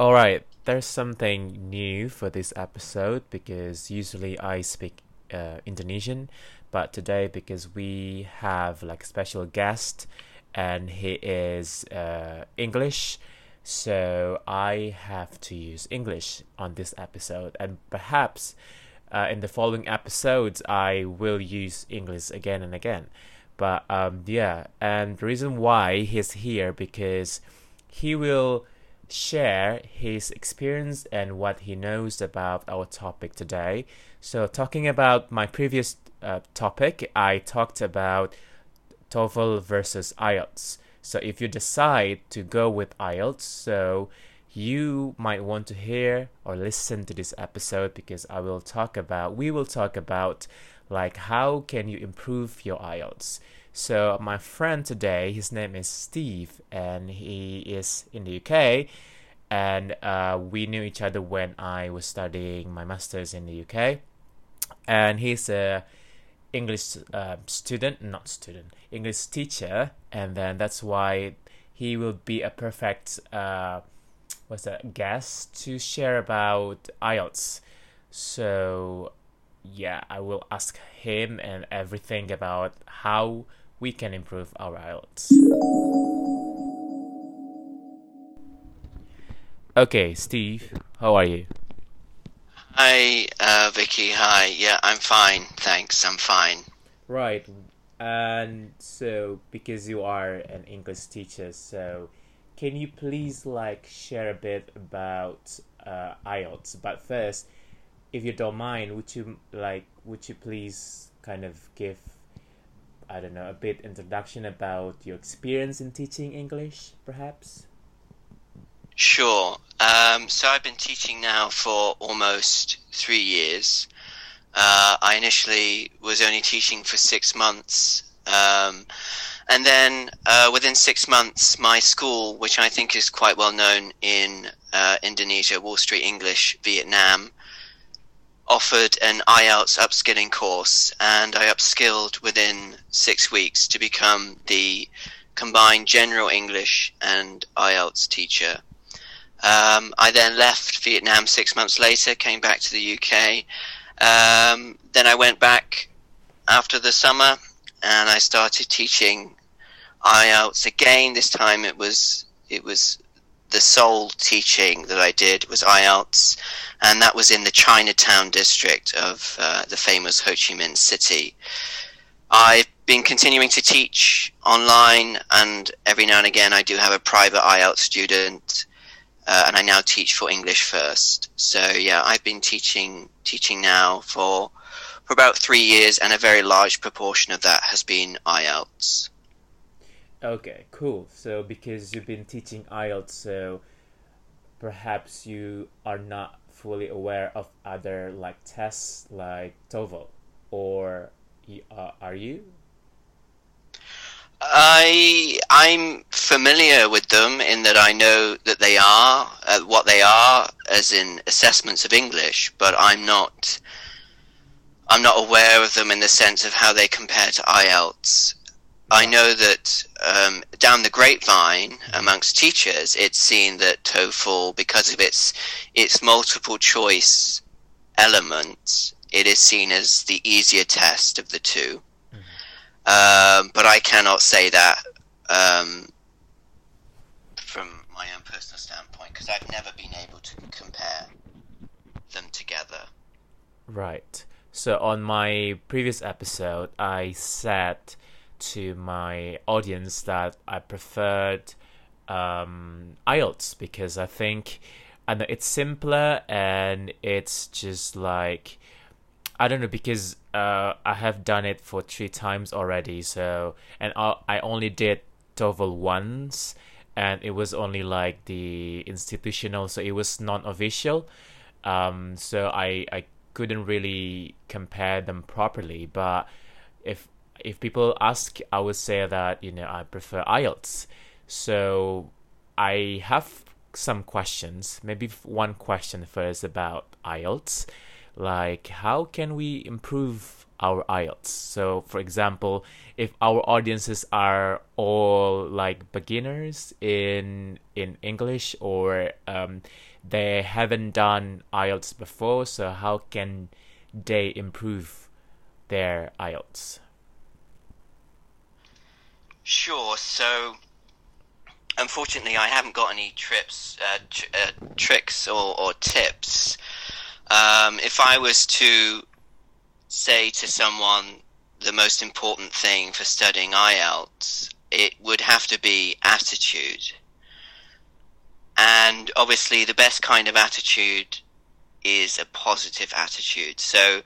All right, there's something new for this episode because usually I speak uh, Indonesian, but today because we have like a special guest and he is uh, English, so I have to use English on this episode, and perhaps uh, in the following episodes I will use English again and again. But um, yeah, and the reason why he's here because he will share his experience and what he knows about our topic today. So, talking about my previous uh, topic, I talked about TOEFL versus IELTS. So, if you decide to go with IELTS, so you might want to hear or listen to this episode because I will talk about we will talk about like how can you improve your IELTS. So my friend today, his name is Steve, and he is in the UK, and uh, we knew each other when I was studying my masters in the UK, and he's a English uh, student, not student, English teacher, and then that's why he will be a perfect uh, what's that guest to share about IELTS. So yeah, I will ask him and everything about how we can improve our IELTS. Okay, Steve, how are you? Hi, uh, Vicky. Hi. Yeah, I'm fine. Thanks. I'm fine. Right. And so, because you are an English teacher, so can you please like share a bit about uh, IELTS? But first, if you don't mind, would you like would you please kind of give I don't know, a bit introduction about your experience in teaching English, perhaps? Sure. Um, so I've been teaching now for almost three years. Uh, I initially was only teaching for six months. Um, and then uh, within six months, my school, which I think is quite well known in uh, Indonesia, Wall Street English, Vietnam, offered an IELTS upskilling course, and I upskilled within six weeks to become the combined general English and IELTS teacher. Um, I then left Vietnam six months later, came back to the UK. Um, then I went back after the summer and I started teaching IELTS again. This time it was it was the sole teaching that I did was IELTS, and that was in the Chinatown district of uh, the famous Ho Chi Minh City. I've been continuing to teach online, and every now and again I do have a private IELTS student, uh, and I now teach for English first. So yeah, I've been teaching teaching now for for about three years, and a very large proportion of that has been IELTS. Okay, cool. So because you've been teaching IELTS, so perhaps you are not fully aware of other like tests like TOEFL, or uh, are you? I I'm familiar with them in that I know that they are uh, what they are, as in assessments of English, but I'm not. I'm not aware of them in the sense of how they compare to IELTS. I know that um, down the grapevine amongst teachers, it's seen that TOEFL, because of its its multiple choice element, it is seen as the easier test of the 2 mm-hmm. um, but I cannot say that um, from my own personal standpoint because I've never been able to compare them together. Right. So on my previous episode, I said to my audience that I preferred um, IELTS because I think and it's simpler and it's just like I don't know because uh, I have done it for three times already. So and I, I only did TOEFL once, and it was only like the institutional, so it was non-official. Um, so I I couldn't really compare them properly. But if if people ask, I would say that you know I prefer IELTS. So I have some questions. Maybe one question first about IELTS. like how can we improve our IELTS? So, for example, if our audiences are all like beginners in in English or um, they haven't done IELTS before, so how can they improve their IELTS? Sure. So, unfortunately, I haven't got any trips, uh, tr- uh, tricks or, or tips. Um, if I was to say to someone the most important thing for studying IELTS, it would have to be attitude. And obviously, the best kind of attitude is a positive attitude. So,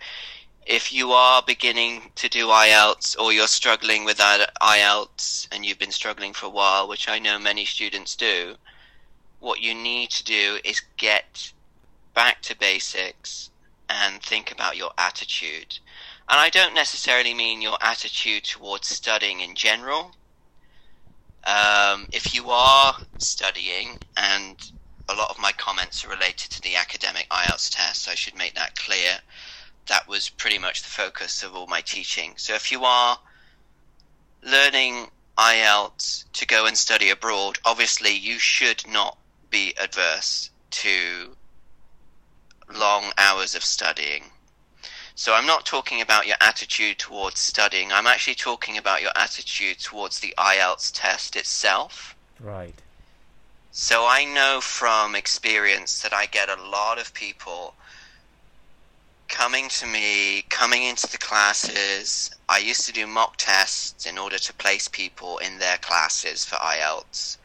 if you are beginning to do IELTS or you're struggling with that IELTS and you've been struggling for a while, which I know many students do, what you need to do is get back to basics and think about your attitude. And I don't necessarily mean your attitude towards studying in general. Um, if you are studying, and a lot of my comments are related to the academic IELTS test, I should make that clear that was pretty much the focus of all my teaching. So if you are learning IELTS to go and study abroad, obviously you should not be adverse to long hours of studying. So I'm not talking about your attitude towards studying. I'm actually talking about your attitude towards the IELTS test itself. Right. So I know from experience that I get a lot of people coming to me, coming into the classes. I used to do mock tests in order to place people in their classes for IELTS.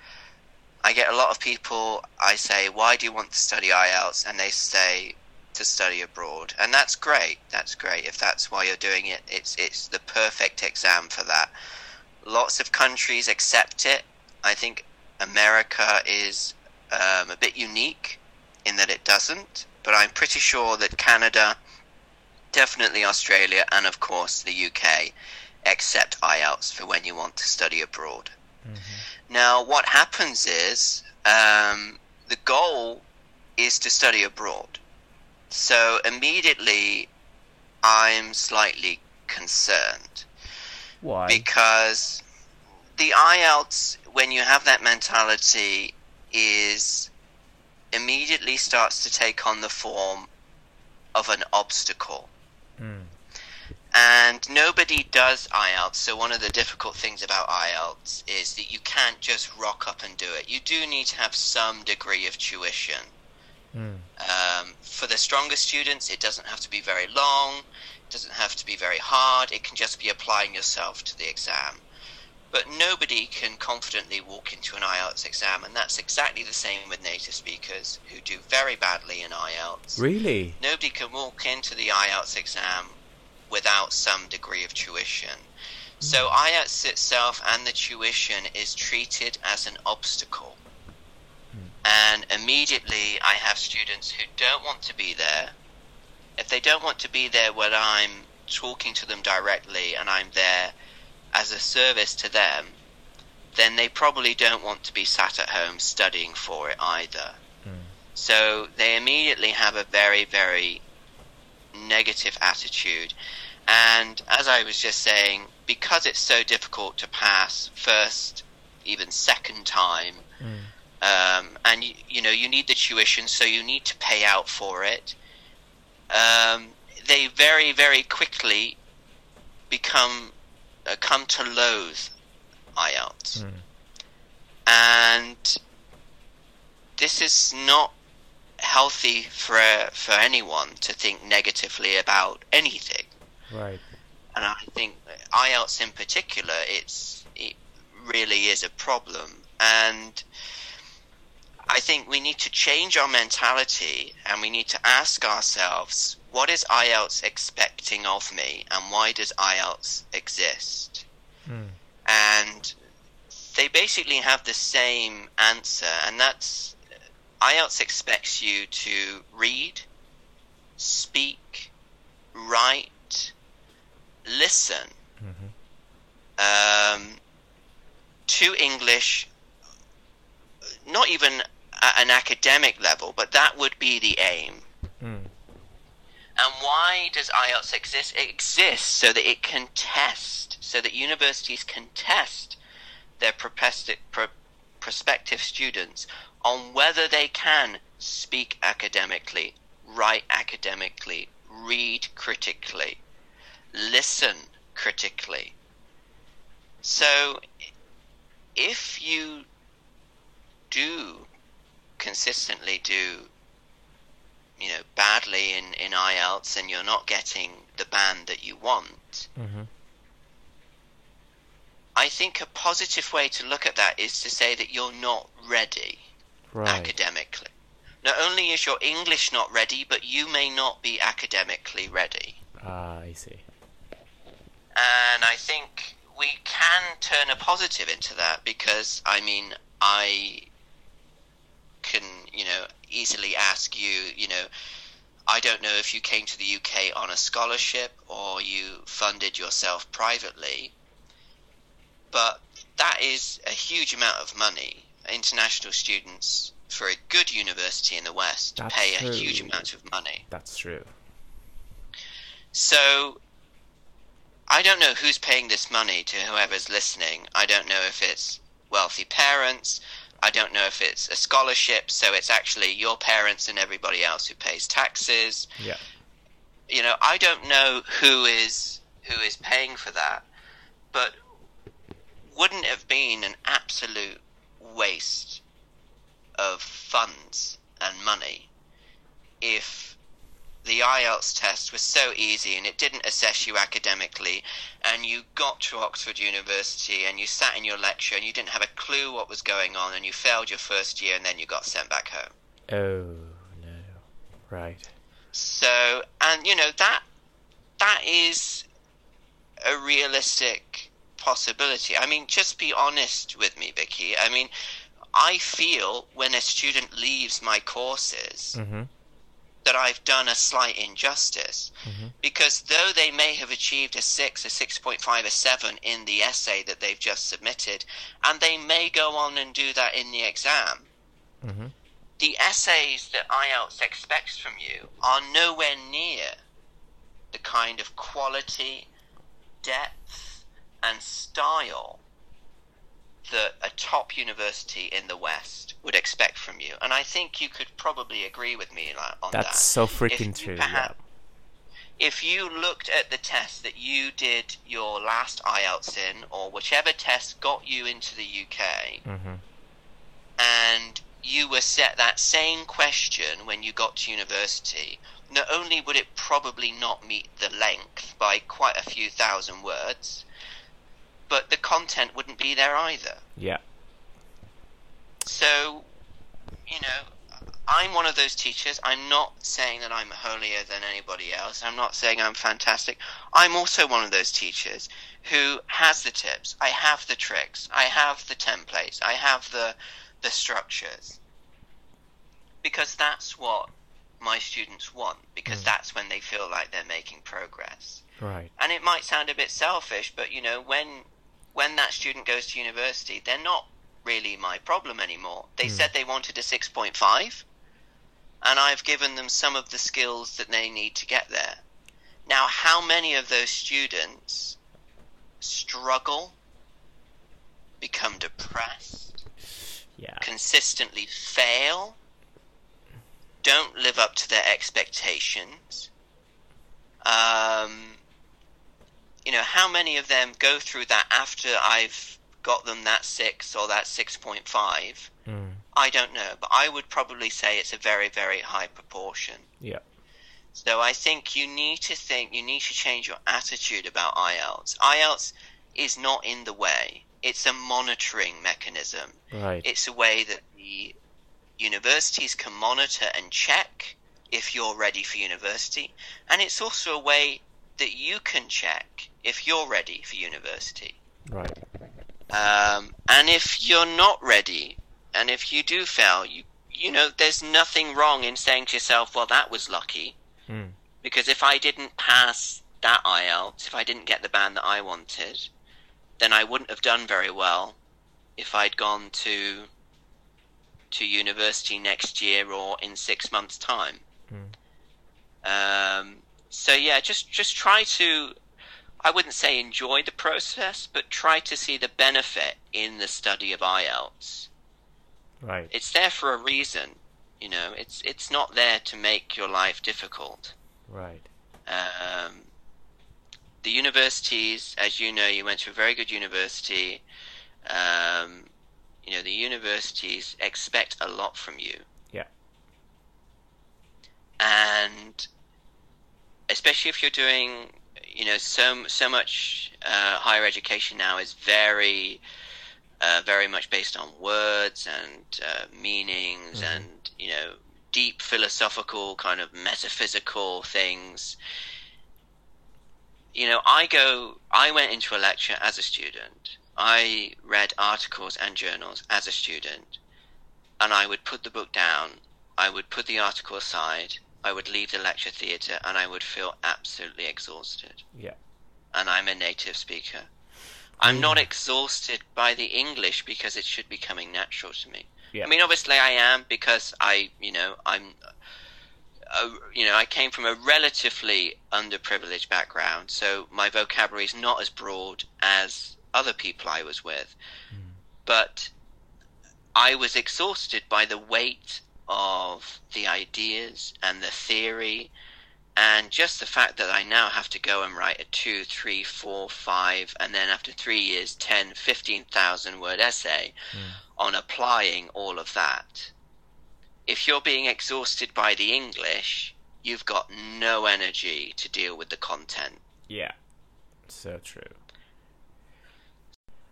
I get a lot of people, I say, why do you want to study IELTS? And they say, to study abroad. And that's great. That's great. If that's why you're doing it, it's, it's the perfect exam for that. Lots of countries accept it. I think America is um, a bit unique in that it doesn't, but I'm pretty sure that Canada definitely Australia, and of course the UK accept IELTS for when you want to study abroad. Mm-hmm. Now, what happens is um, the goal is to study abroad. So immediately, I'm slightly concerned. Why? Because the IELTS, when you have that mentality, is immediately starts to take on the form of an obstacle. And nobody does IELTS. So one of the difficult things about IELTS is that you can't just rock up and do it. You do need to have some degree of tuition. Mm. Um, for the stronger students, it doesn't have to be very long. It doesn't have to be very hard. It can just be applying yourself to the exam. But nobody can confidently walk into an IELTS exam, and that's exactly the same with native speakers who do very badly in IELTS. Really? Nobody can walk into the IELTS exam without some degree of tuition. So hmm. IELTS itself and the tuition is treated as an obstacle. Hmm. And immediately I have students who don't want to be there. If they don't want to be there when I'm talking to them directly and I'm there as a service to them, then they probably don't want to be sat at home studying for it either. Mm. So they immediately have a very, very negative attitude. And as I was just saying, because it's so difficult to pass first, even second time, mm. um, and you, you, know you need the tuition, so you need to pay out for it. Um, they very, very quickly become uh, come to loathe IELTS. Mm. And this is not healthy for for anyone to think negatively about anything. Right. And I think IELTS in particular, it's it really is a problem, and I think we need to change our mentality, and we need to ask ourselves what is IELTS expecting of me and why does IELTS exist? Mm. And they basically have the same answer, and that's IELTS expects you to read, speak, write, listen mm-hmm. um, to English, not even at an academic level, but that would be the aim. Mm And why does IELTS exist? It exists so that it can test, so that universities can test their prospective students on whether they can speak academically, write academically, read critically, listen critically. So if you do consistently do you know badly in in IELTS and you're not getting the band that you want. Mm-hmm. I think a positive way to look at that is to say that you're not ready Right. academically. Not only is your English not ready, but you may not be academically ready. Ah, I see. And I think we can turn a positive into that because, I mean, I can, you know, easily ask you, you know, I don't know if you came to the UK on a scholarship or you funded yourself privately, but that is a huge amount of money. International students for a good university in the West That's pay a huge amount of money. That's true. So I don't know who's paying this money to whoever's listening. I don't know if it's wealthy parents. I don't know if it's a scholarship, so it's actually your parents and everybody else who pays taxes. Yeah. You know, I don't know who is who is paying for that, but wouldn't it have been an absolute waste of funds and money if the IELTS test was so easy and it didn't assess you academically, and you got to Oxford University and you sat in your lecture and you didn't have a clue what was going on and you failed your first year and then you got sent back home. Oh no. Right. So, and you know that that is a realistic possibility. I mean, just be honest with me, Vicky. I mean, I feel when a student leaves my courses Mm-hmm. That I've done a slight injustice Mhm. because though they may have achieved a 6, a 6.5, a 7 in the essay that they've just submitted, and they may go on and do that in the exam, Mm-hmm. the essays that IELTS expects from you are nowhere near the kind of quality, depth, and style that a top university in the West would expect from you. And I think you could probably agree with me on that. That's so freaking true. perhaps- Yeah. If you looked at the test that you did your last IELTS in, or whichever test got you into the UK, Mm-hmm. and you were set that same question when you got to university, not only would it probably not meet the length by quite a few thousand words, but the content wouldn't be there either. Yeah. So, you know, I'm one of those teachers. I'm not saying that I'm holier than anybody else. I'm not saying I'm fantastic. I'm also one of those teachers who has the tips. I have the tricks. I have the templates. I have the the structures. Because that's what my students want because Mm. that's when they feel like they're making progress Right. and it might sound a bit selfish, but you know, when when that student goes to university, they're not really my problem anymore. They Hmm. said they wanted a 6.5, and I've given them some of the skills that they need to get there. Now, how many of those students struggle, become depressed, Yeah. consistently fail, don't live up to their expectations. Um, you know, how many of them go through that after I've got them that six or that 6.5? Mm. I don't know, but I would probably say it's a very, very high proportion. Yeah. So I think you need to think, you need to change your attitude about IELTS. IELTS is not in the way. It's a monitoring mechanism. Right. It's a way that the universities can monitor and check if you're ready for university, and it's also a way that you can check if you're ready for university. Right. Um, and if you're not ready, and if you do fail, you you know there's nothing wrong in saying to yourself, "Well, that was lucky," Mm. because if I didn't pass that IELTS, if I didn't get the band that I wanted, then I wouldn't have done very well if I'd gone to to university next year or in six months' time. Mm. Um, so yeah, just just try to. I wouldn't say enjoy the process, but try to see the benefit in the study of IELTS. Right. It's there for a reason. You know, it's it's not there to make your life difficult. Right. Um, the universities, as you know, you went to a very good university. Um, you know, the universities expect a lot from you. Yeah. And especially if you're doing, you know, so so much uh, higher education now is very, uh, very much based on words and uh, meanings Mhm. and you know deep philosophical kind of metaphysical things. You know, I go, I went into a lecture as a student. I read articles and journals as a student, and I would put the book down. I would put the article aside. I would leave the lecture theatre, and I would feel absolutely exhausted. Yeah. And I'm a native speaker. I'm not exhausted by the English because it should be coming natural to me. Yeah. I mean, obviously, I am because I, you know, I'm, uh, you know, I came from a relatively underprivileged background, so my vocabulary is not as broad as other people I was with. Mm. But I was exhausted by the weight of the ideas and the theory, and just the fact that I now have to go and write a two, three, four, five, and then after three years, 10, 15,000 word essay Mm. on applying all of that. If you're being exhausted by the English, you've got no energy to deal with the content. Yeah, so true.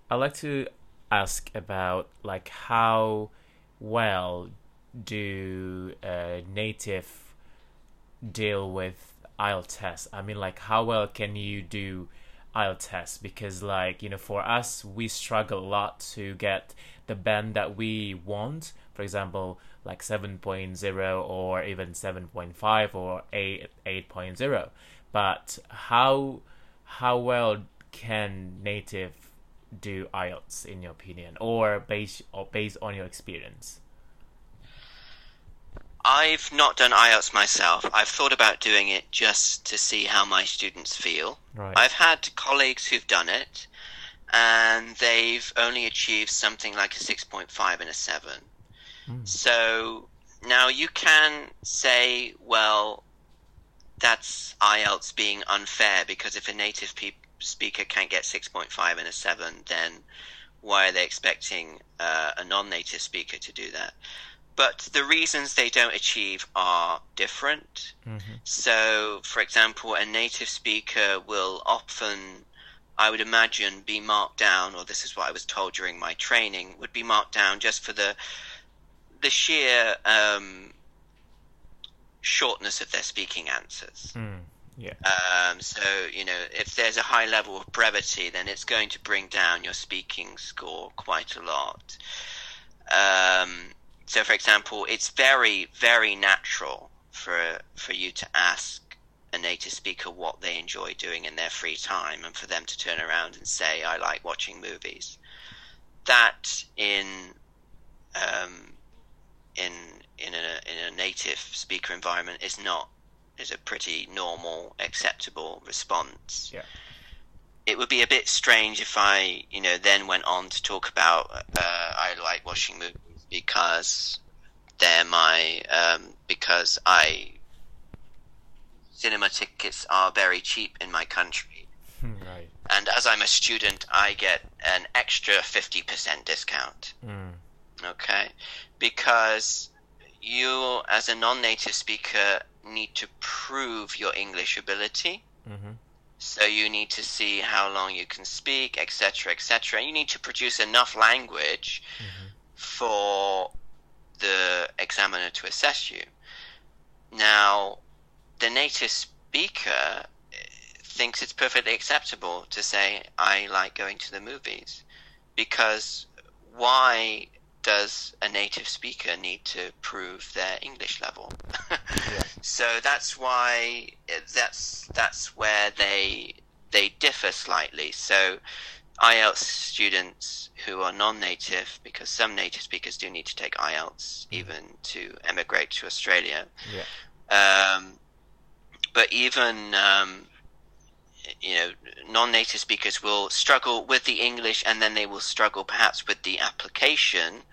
I'd like to ask about like how well do uh, native deal with IELTS? I mean, like how well can you do IELTS? Because like you know, for us, we struggle a lot to get the band that we want. For example, like 7.0 or even 7.5 or 8 8.0. But how how well can native do IELTS in your opinion, or based or based on your experience? I've not done IELTS myself. I've thought about doing it just to see how my students feel. Right. I've had colleagues who've done it, and they've only achieved something like a 6.5 and a 7. Mm. So now you can say, well, that's IELTS being unfair because if a native pe- speaker can't get 6.5 and a 7, then why are they expecting uh, a non native speaker to do that? But the reasons they don't achieve are different. Mhm. So, for example, a native speaker will often, I would imagine, be marked down, or this is what I was told during my training, would be marked down just for the the sheer um, shortness of their speaking answers. Mm. Yeah. Um, so, you know, if there's a high level of brevity, then it's going to bring down your speaking score quite a lot. Um, so, for example, it's very, very natural for for you to ask a native speaker what they enjoy doing in their free time, and for them to turn around and say, "I like watching movies." That in um, in in a in a native speaker environment is not is a pretty normal, acceptable response. Yeah. It would be a bit strange if I, you know, then went on to talk about uh, I like watching movies because they're my um, because I cinema tickets are very cheap in my country, right. and as I'm a student, I get an extra fifty percent discount Mm. okay? Because you, as a non native speaker, need to prove your English ability. hmm So you need to see how long you can speak, etc., etc. You need to produce enough language hmm for the examiner to assess you. Now, the native speaker thinks it's perfectly acceptable to say, I like going to the movies. Because why does a native speaker need to prove their English level? So that's why that's that's where they they differ slightly. So IELTS students who are non-native, because some native speakers do need to take IELTS even to emigrate to Australia. Yeah. Um, but even um, you know non-native speakers will struggle with the English, and then they will struggle perhaps with the application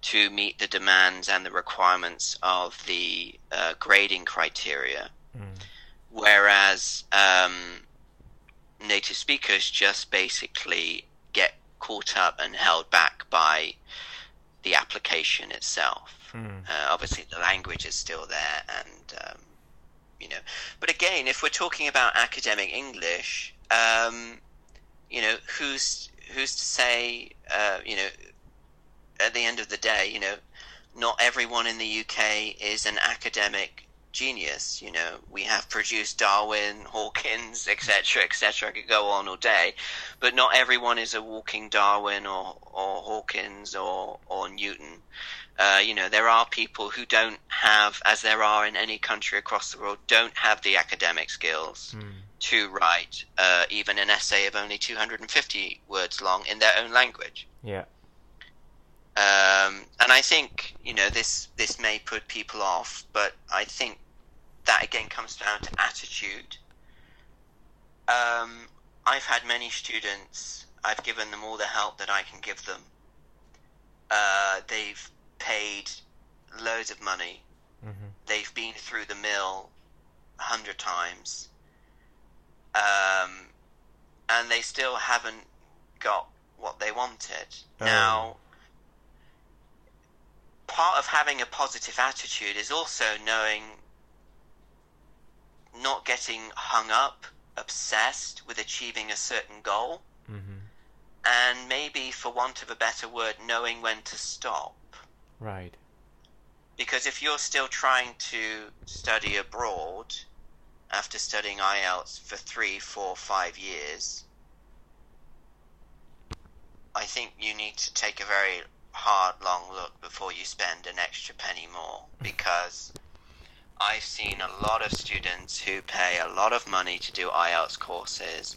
to meet the demands and the requirements of the uh, grading criteria. Mm. Whereas um, native speakers just basically get caught up and held back by the application itself. Mm. Uh, obviously, the language is still there, and um, you know. But again, if we're talking about academic English, um, you know, who's who's to say, uh, you know, at the end of the day, you know, not everyone in the UK is an academic genius. You know, we have produced Darwin, Hawkins, etc., etc. I could go on all day, but not everyone is a walking Darwin or or Hawkins or or Newton. Uh, you know, there are people who don't have, as there are in any country across the world, don't have the academic skills Mm. to write uh, even an essay of only 250 words long in their own language. Yeah. Um, and I think you know this this may put people off, but I think that again comes down to attitude. Um, I've had many students. I've given them all the help that I can give them. Uh, they've paid loads of money. hmm They've been through the mill a hundred times, um, and they still haven't got what they wanted. Oh. Now, part of having a positive attitude is also knowing getting hung up, obsessed with achieving a certain goal, hmm and maybe, for want of a better word, knowing when to stop. Right. Because if you're still trying to study abroad after studying IELTS for three, four, five years, I think you need to take a very hard, long look before you spend an extra penny more. Because I've seen a lot of students who pay a lot of money to do IELTS courses,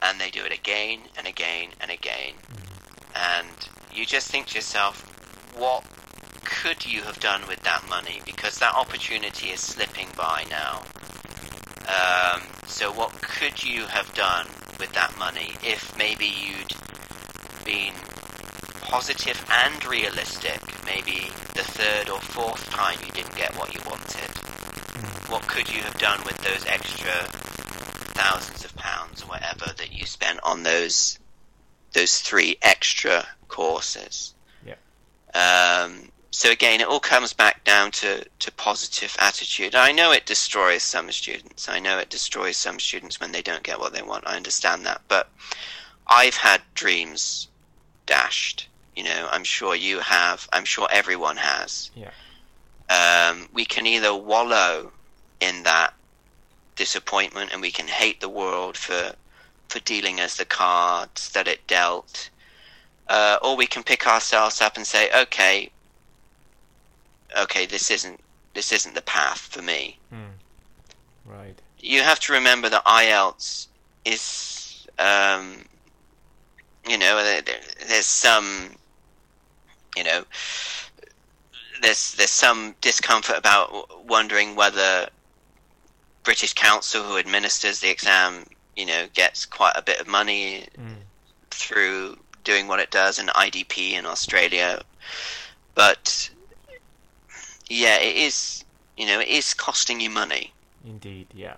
and they do it again and again and again. And you just think to yourself, what could you have done with that money? Because that opportunity is slipping by now. Um, so, what could you have done with that money if maybe you'd been positive and realistic? Maybe the third or fourth time you didn't get what you wanted. What could you have done with those extra thousands of pounds or whatever that you spent on those those three extra courses? Yeah. Um, so again, it all comes back down to, to positive attitude. I know it destroys some students. I know it destroys some students when they don't get what they want. I understand that. But I've had dreams dashed. You know, I'm sure you have. I'm sure everyone has. Yeah. Um, we can either wallow in that disappointment and we can hate the world for for dealing us the cards that it dealt, uh, or we can pick ourselves up and say, okay, okay, this isn't this isn't the path for me. Mm. Right. You have to remember that IELTS is, um, you know, there, there- there's some, you know, there's there's some discomfort about wondering whether British Council, who administers the exam, you know, gets quite a bit of money Mm. through doing what it does in IDP in Australia. But yeah, it is, you know, it is costing you money. Indeed, yeah.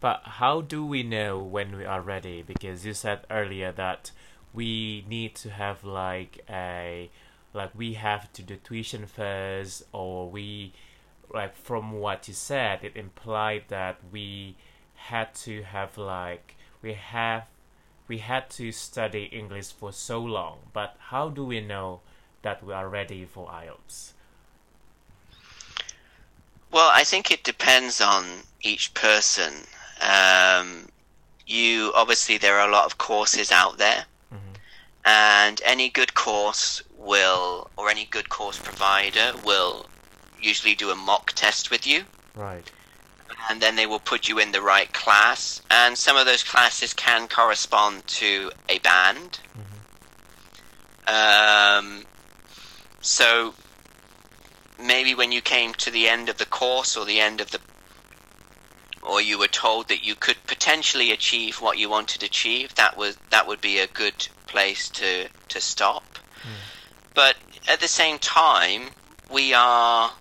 But how do we know when we are ready? Because you said earlier that we need to have like a like we have to do tuition first or we like from what you said it implied that we had to have like we have we had to study English for so long. But how do we know that we are ready for IELTS? Well, I think it depends on each person. Um, you obviously there are a lot of courses out there. And any good course will, or any good course provider will, usually do a mock test with you, Right. and then they will put you in the right class. And some of those classes can correspond to a band. mm-hmm. Um, so maybe when you came to the end of the course or the end of the or you were told that you could potentially achieve what you wanted to achieve, that was that would be a good place to to stop. But at the same time, we are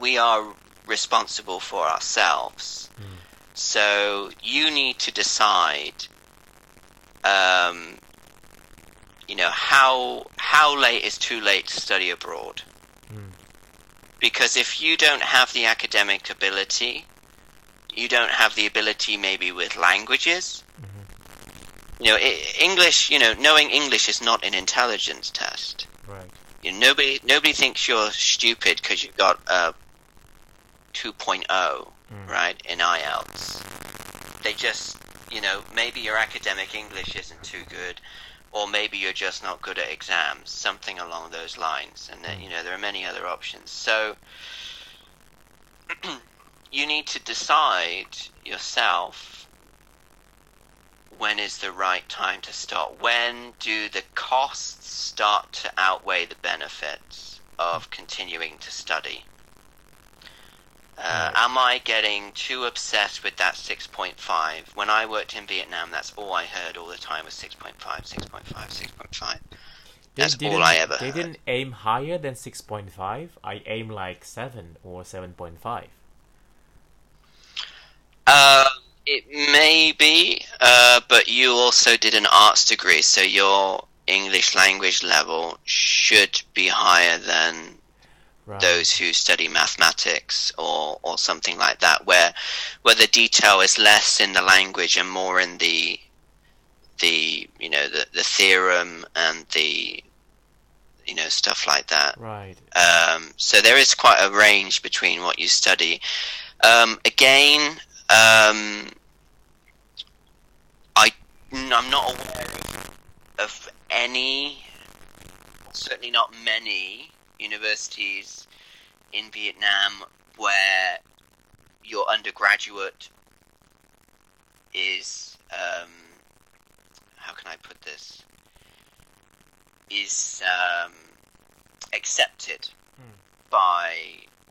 we are responsible for ourselves. So you need to decide, um, you know, how how late is too late to study abroad. Because if you don't have the academic ability, you don't have the ability maybe with languages. Mm-hmm. You know, i English. You know, knowing English is not an intelligence test. Right. You know, nobody nobody thinks you're stupid because you've got a 2.0 mm. right in IELTS. They just you know maybe your academic English isn't too good, or maybe you're just not good at exams, something along those lines. And then hmm. you know there are many other options. So you need to decide yourself when is the right time to start. When do the costs start to outweigh the benefits of continuing to study? Uh, Am I getting too obsessed with that 6.5? When I worked in Vietnam, that's all I heard all the time was 6.5, 6.5, 6.5. They That's all I ever They heard. didn't aim higher than six point five. I aim like seven or seven point five. Uh, it may be, uh, but you also did an arts degree, so your English language level should be higher than Right. those who study mathematics or, or something like that, where where the detail is less in the language and more in the the you know the, the theorem and the you know stuff like that. Right. Um, so there is quite a range between what you study. Um, again, um, I I'm not aware of, of any, certainly not many universities in Vietnam where your undergraduate is um, how can I put this is um, accepted by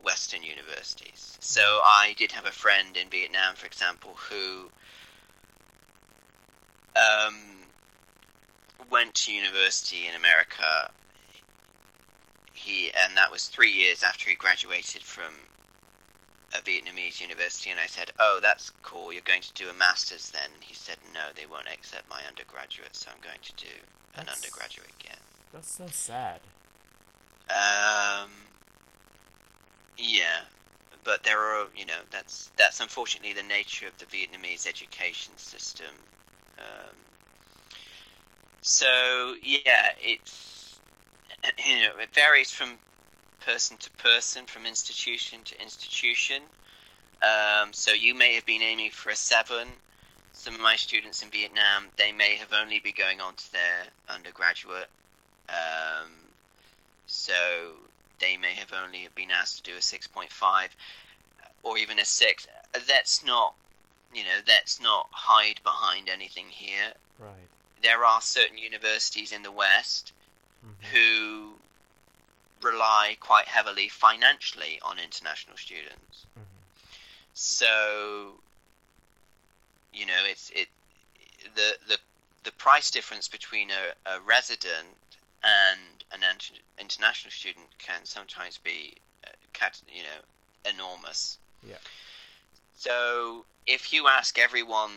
Western universities. So I did have a friend in Vietnam, for example, who um, went to university in America. He and that was three years after he graduated from a Vietnamese university. And I said, "Oh, that's cool. You're going to do a master's then?" He said, "No, they won't accept my undergraduate, so I'm going to do an That's- undergraduate again." That's so sad. Um, yeah, but there are, you know, that's that's unfortunately the nature of the Vietnamese education system. Um, so yeah, it's you know it varies from person to person, from institution to institution. Um, so you may have been aiming for a seven. Some of my students in Vietnam, they may have only be going on to their undergraduate. Um, so they may have only been asked to do a 6.5 or even a 6. That's not, you know, that's not hide behind anything here. Right. There are certain universities in the West Mhm. who rely quite heavily financially on international students. Mhm. So, you know, it's it the the the price difference between a, a resident and an int- international student can sometimes be, uh, cat, you know, enormous. Yeah. So if you ask everyone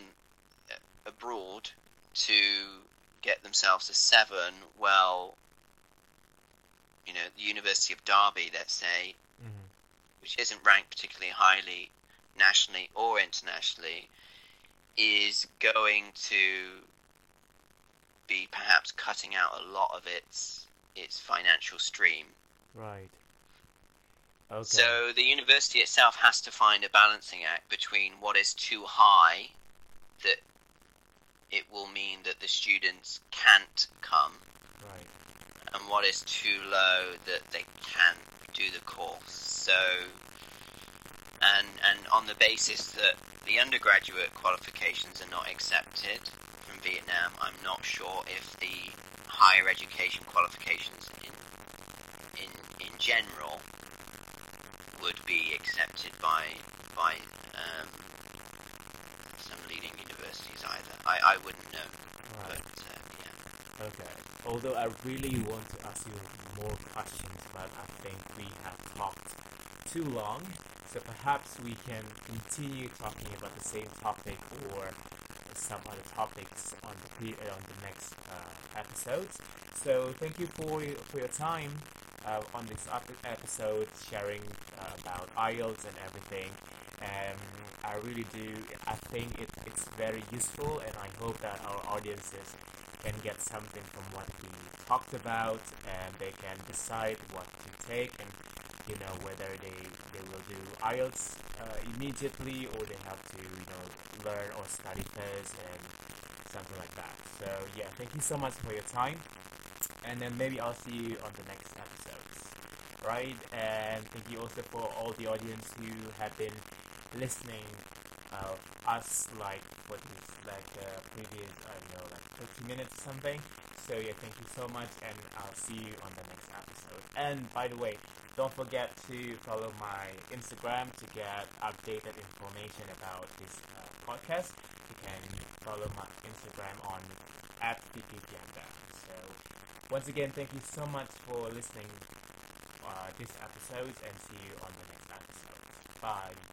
uh, abroad to get themselves a seven, well, you know, the University of Derby, let's say, Mhm. which isn't ranked particularly highly nationally or internationally, is going to be perhaps cutting out a lot of its its financial stream. Right. Okay. So the university itself has to find a balancing act between what is too high that it will mean that the students can't come right. And what is too low that they can do the course. So, and and on the basis that the undergraduate qualifications are not accepted from Vietnam, I'm not sure if the higher education qualifications in in in general would be accepted by quite um, some leading universities either. I, I wouldn't know, Right. but uh, yeah. Okay. Although I really want to ask you more questions, but I think we have talked too long. So perhaps we can continue talking about the same topic or some other topics on the uh, on the next uh, episodes. So thank you for your, for your time uh, on this episode, sharing uh, about IELTS and everything. And I really do. I think it, it's very useful, and I hope that our audiences can get something from what we talked about, and they can decide what to take and you know whether they they will do IELTS uh, immediately or they have to you know learn or study first and something like that. So yeah, thank you so much for your time, and then maybe I'll see you on the next episodes, right? And thank you also for all the audience who have been listening. Uh, us like what is like uh, previous like 30 minutes or something. So yeah, thank you so much, and I'll see you on the next episode. And by the way, don't forget to follow my Instagram to get updated information about this uh, podcast. You can follow my Instagram on at So once again, thank you so much for listening uh, this episode, and see you on the next episode. Bye.